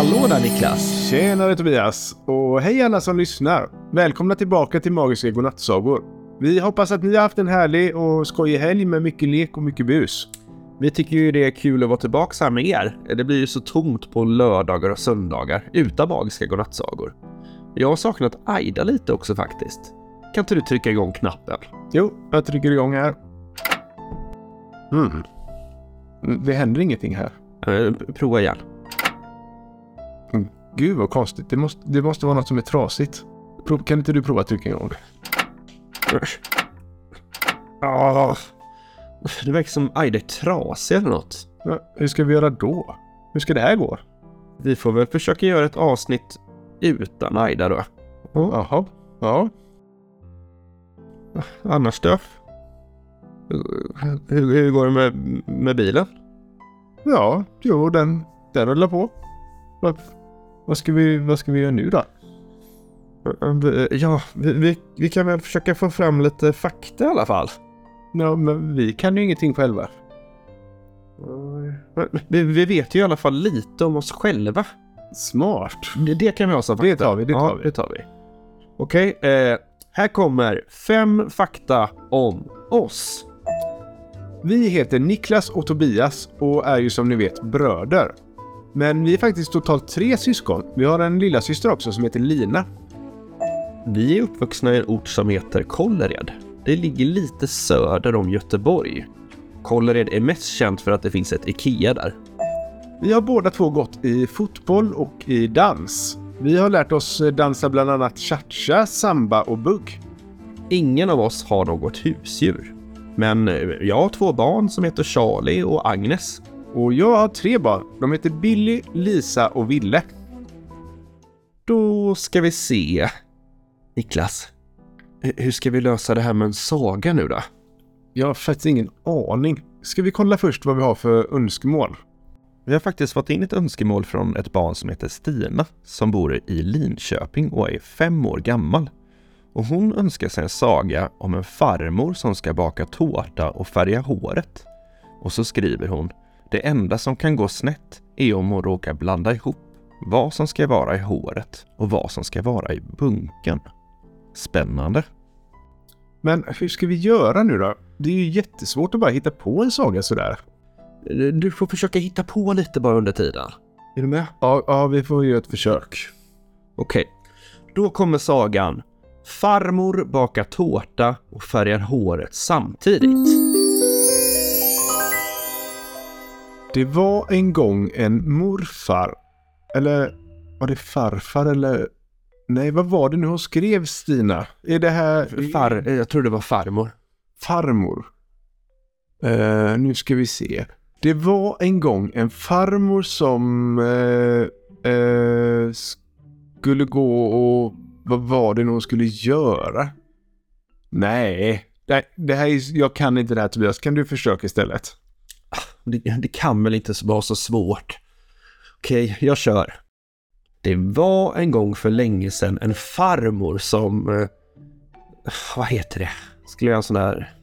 Hallå där Niklas! Tjenare Tobias! Och hej alla som lyssnar! Välkomna tillbaka till Magiska Godnattsagor. Vi hoppas att ni har haft en härlig och skojig helg med mycket lek och mycket bus. Vi tycker ju det är kul att vara tillbaka här med er. Det blir ju så tomt på lördagar och söndagar utan Magiska Godnattsagor. Jag har saknat Aida lite också faktiskt. Kan inte du trycka igång knappen? Jo, jag trycker igång här. Mm. Det händer ingenting här. Eh, prova igen. Gud vad konstigt. Det måste, det måste vara något som är trasigt. Kan inte du prova att trycka igång? Ah, det verkar som Aida är trasig eller något. Ja, hur ska vi göra då? Hur ska det här gå? Vi får väl försöka göra ett avsnitt utan Aida då. Jaha. Ja. Annars då? Hur, hur går det med, med bilen? Ja, jo, den, den rullar på. Vad, ska vi, vad ska vi göra nu då? Ja, vi, vi, vi kan väl försöka få fram lite fakta i alla fall. Ja, men vi kan ju ingenting själva. Vi, vi vet ju i alla fall lite om oss själva. Smart. Det, det kan vi ha som fakta. Det tar vi, det tar ja, vi. Det tar vi. Okej, eh, här kommer fem fakta om oss. Vi heter Niklas och Tobias och är ju som ni vet bröder. Men vi är faktiskt totalt tre syskon. Vi har en lilla syster också som heter Lina. Vi är uppvuxna i en ort som heter Kållered. Det ligger lite söder om Göteborg. Kållered är mest känt för att det finns ett IKEA där. Vi har båda två gått i fotboll och i dans. Vi har lärt oss dansa bland annat cha-cha, samba och bugg. Ingen av oss har något husdjur. Men eh, jag har två barn som heter Charlie och Agnes. Och jag har tre barn. De heter Billy, Lisa och Ville. Då ska vi se. Niklas, hur ska vi lösa det här med en saga nu då? Jag har faktiskt ingen aning. Ska vi kolla först vad vi har för önskemål? Vi har faktiskt fått in ett önskemål från ett barn som heter Stina som bor i Linköping och är fem år gammal. Och hon önskar sig en saga om en farmor som ska baka tårta och färga håret. Och så skriver hon Det enda som kan gå snett är om hon råkar blanda ihop vad som ska vara i håret och vad som ska vara i bunken. Spännande. Men hur ska vi göra nu då? Det är ju jättesvårt att bara hitta på en saga sådär. Du får försöka hitta på lite bara under tiden. Är du med? Ja, ja vi får göra ett försök. Okej, då kommer sagan Farmor bakar tårta och färgar håret samtidigt. Det var en gång en morfar. Eller var det farfar eller? Nej, vad var det nu hon skrev Stina? Är det här... Far, jag tror det var farmor. Farmor. Eh, nu ska vi se. Det var en gång en farmor som eh, eh, skulle gå och... Vad var det nu hon skulle göra? Nej, det, det här är, jag kan inte det här Tobias. Kan du försöka istället? Det, det kan väl inte vara så svårt. Okej, jag kör. Det var en gång för länge sedan en farmor som... Eh, vad heter det? Skulle göra en sån där...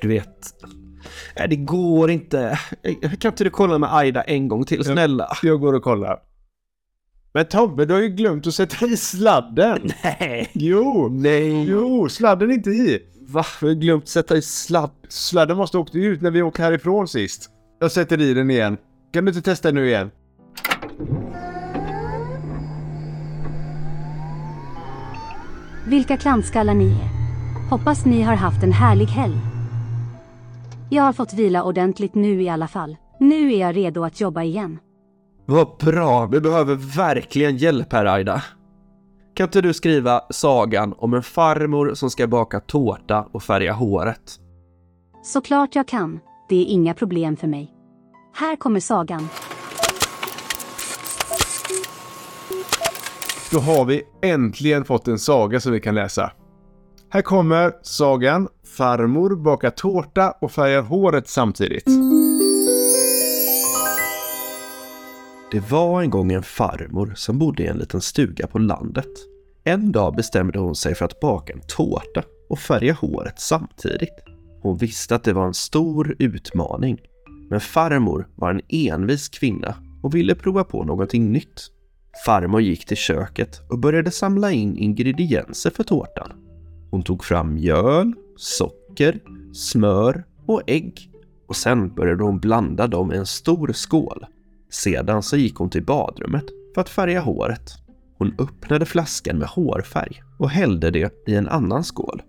Du vet... Nej, det går inte. Kan inte du kolla med Aida en gång till, snälla? Jag går och kollar. Men Tobbe, du har ju glömt att sätta i sladden. Nej! Jo, Nej! jo, sladden är inte i. Va? Jag har glömt sätta i sladd. Sladden måste åkt ut när vi åkte härifrån sist. Jag sätter i den igen. Kan du inte testa nu igen? Vilka klantskallar ni är. Hoppas ni har haft en härlig helg. Jag har fått vila ordentligt nu i alla fall. Nu är jag redo att jobba igen. Vad bra, vi behöver verkligen hjälp här Aida. Kan inte du skriva sagan om en farmor som ska baka tårta och färga håret? Såklart jag kan. Det är inga problem för mig. Här kommer sagan. Då har vi äntligen fått en saga som vi kan läsa. Här kommer sagan Farmor bakar tårta och färgar håret samtidigt. Det var en gång en farmor som bodde i en liten stuga på landet. En dag bestämde hon sig för att baka en tårta och färga håret samtidigt. Hon visste att det var en stor utmaning. Men farmor var en envis kvinna och ville prova på någonting nytt. Farmor gick till köket och började samla in ingredienser för tårtan. Hon tog fram mjöl, socker, smör och ägg och sen började hon blanda dem i en stor skål. Sedan så gick hon till badrummet för att färga håret. Hon öppnade flaskan med hårfärg och hällde det i en annan skål.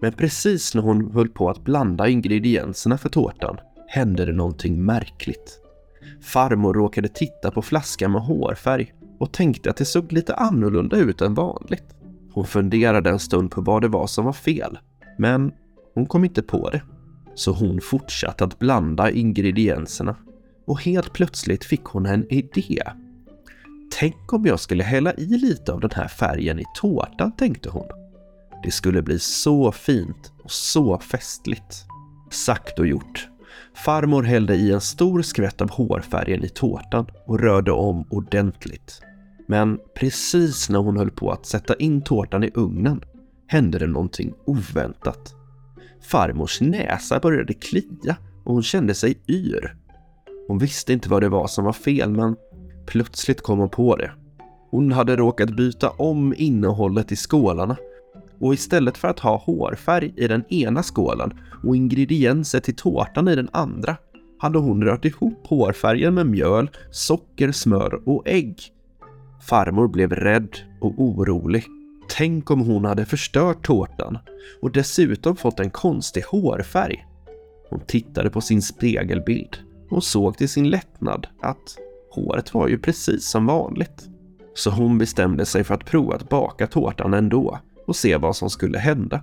Men precis när hon höll på att blanda ingredienserna för tårtan hände det någonting märkligt. Farmor råkade titta på flaskan med hårfärg och tänkte att det såg lite annorlunda ut än vanligt. Hon funderade en stund på vad det var som var fel, men hon kom inte på det. Så hon fortsatte att blanda ingredienserna och helt plötsligt fick hon en idé. Tänk om jag skulle hälla i lite av den här färgen i tårtan, tänkte hon. Det skulle bli så fint och så festligt. Sagt och gjort. Farmor hällde i en stor skvätt av hårfärgen i tårtan och rörde om ordentligt. Men precis när hon höll på att sätta in tårtan i ugnen hände det någonting oväntat. Farmors näsa började klia och hon kände sig yr. Hon visste inte vad det var som var fel men plötsligt kom hon på det. Hon hade råkat byta om innehållet i skålarna och istället för att ha hårfärg i den ena skålen och ingredienser till tårtan i den andra hade hon rört ihop hårfärgen med mjöl, socker, smör och ägg. Farmor blev rädd och orolig. Tänk om hon hade förstört tårtan och dessutom fått en konstig hårfärg. Hon tittade på sin spegelbild hon såg till sin lättnad att håret var ju precis som vanligt. Så hon bestämde sig för att prova att baka tårtan ändå och se vad som skulle hända.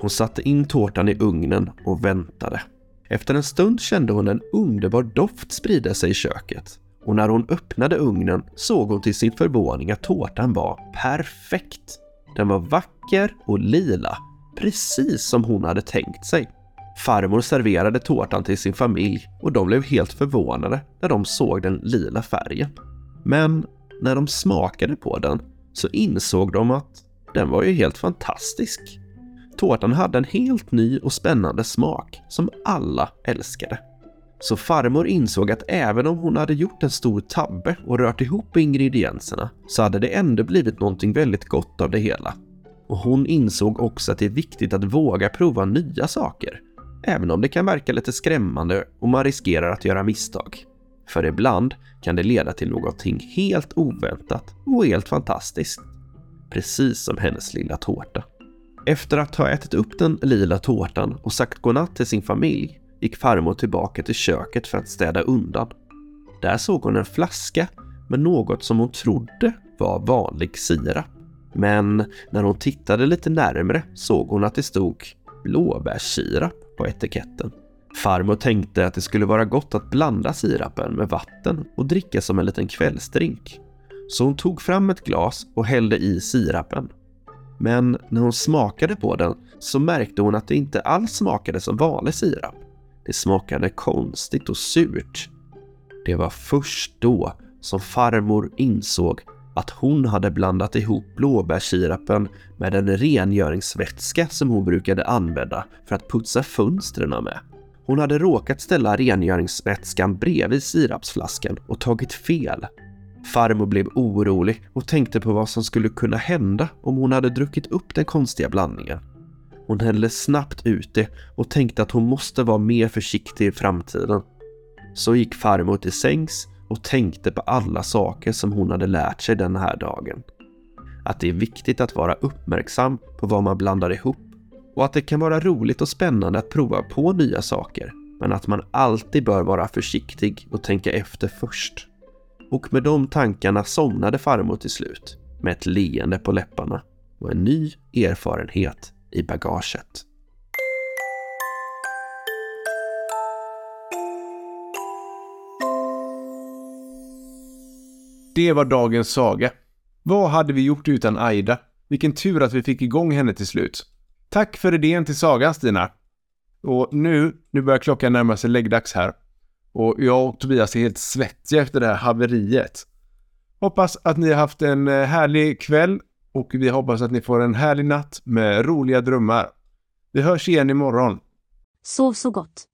Hon satte in tårtan i ugnen och väntade. Efter en stund kände hon en underbar doft sprida sig i köket och när hon öppnade ugnen såg hon till sin förvåning att tårtan var perfekt. Den var vacker och lila, precis som hon hade tänkt sig. Farmor serverade tårtan till sin familj och de blev helt förvånade när de såg den lila färgen. Men när de smakade på den så insåg de att den var ju helt fantastisk. Tårtan hade en helt ny och spännande smak som alla älskade. Så farmor insåg att även om hon hade gjort en stor tabbe och rört ihop ingredienserna så hade det ändå blivit någonting väldigt gott av det hela. Och hon insåg också att det är viktigt att våga prova nya saker, även om det kan verka lite skrämmande och man riskerar att göra misstag. För ibland kan det leda till någonting helt oväntat och helt fantastiskt. Precis som hennes lilla tårta. Efter att ha ätit upp den lila tårtan och sagt godnatt till sin familj gick farmor tillbaka till köket för att städa undan. Där såg hon en flaska med något som hon trodde var vanlig sirap. Men när hon tittade lite närmre såg hon att det stod blåbärssirap på etiketten. Farmor tänkte att det skulle vara gott att blanda sirapen med vatten och dricka som en liten kvällsdrink. Så hon tog fram ett glas och hällde i sirapen. Men när hon smakade på den så märkte hon att det inte alls smakade som vanlig sirap. Det smakade konstigt och surt. Det var först då som farmor insåg att hon hade blandat ihop blåbärssirapen med en rengöringsvätska som hon brukade använda för att putsa fönstren med. Hon hade råkat ställa rengöringsvätskan bredvid sirapsflaskan och tagit fel. Farmor blev orolig och tänkte på vad som skulle kunna hända om hon hade druckit upp den konstiga blandningen. Hon hällde snabbt ut det och tänkte att hon måste vara mer försiktig i framtiden. Så gick farmor till sängs och tänkte på alla saker som hon hade lärt sig den här dagen. Att det är viktigt att vara uppmärksam på vad man blandar ihop och att det kan vara roligt och spännande att prova på nya saker, men att man alltid bör vara försiktig och tänka efter först. Och med de tankarna somnade farmor till slut, med ett leende på läpparna och en ny erfarenhet i bagaget. Det var dagens saga. Vad hade vi gjort utan Aida? Vilken tur att vi fick igång henne till slut. Tack för idén till sagan Stina. Och nu, nu börjar klockan närma sig läggdags här. Och jag och Tobias är helt svettiga efter det här haveriet. Hoppas att ni har haft en eh, härlig kväll och vi hoppas att ni får en härlig natt med roliga drömmar. Vi hörs igen imorgon. Sov så gott.